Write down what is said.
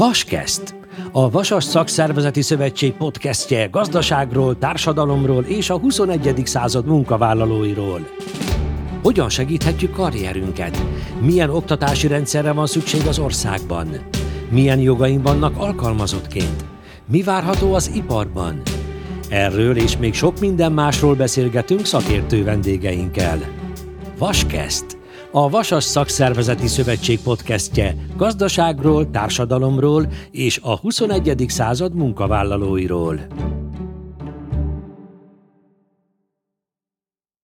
Vaskeszt. A Vasas Szakszervezeti Szövetség podcastje gazdaságról, társadalomról és a 21. század munkavállalóiról. Hogyan segíthetjük karrierünket? Milyen oktatási rendszerre van szükség az országban? Milyen jogaink vannak alkalmazottként? Mi várható az iparban? Erről és még sok minden másról beszélgetünk szakértő vendégeinkkel. Vaskeszt a Vasas Szakszervezeti Szövetség podcastje gazdaságról, társadalomról és a 21. század munkavállalóiról.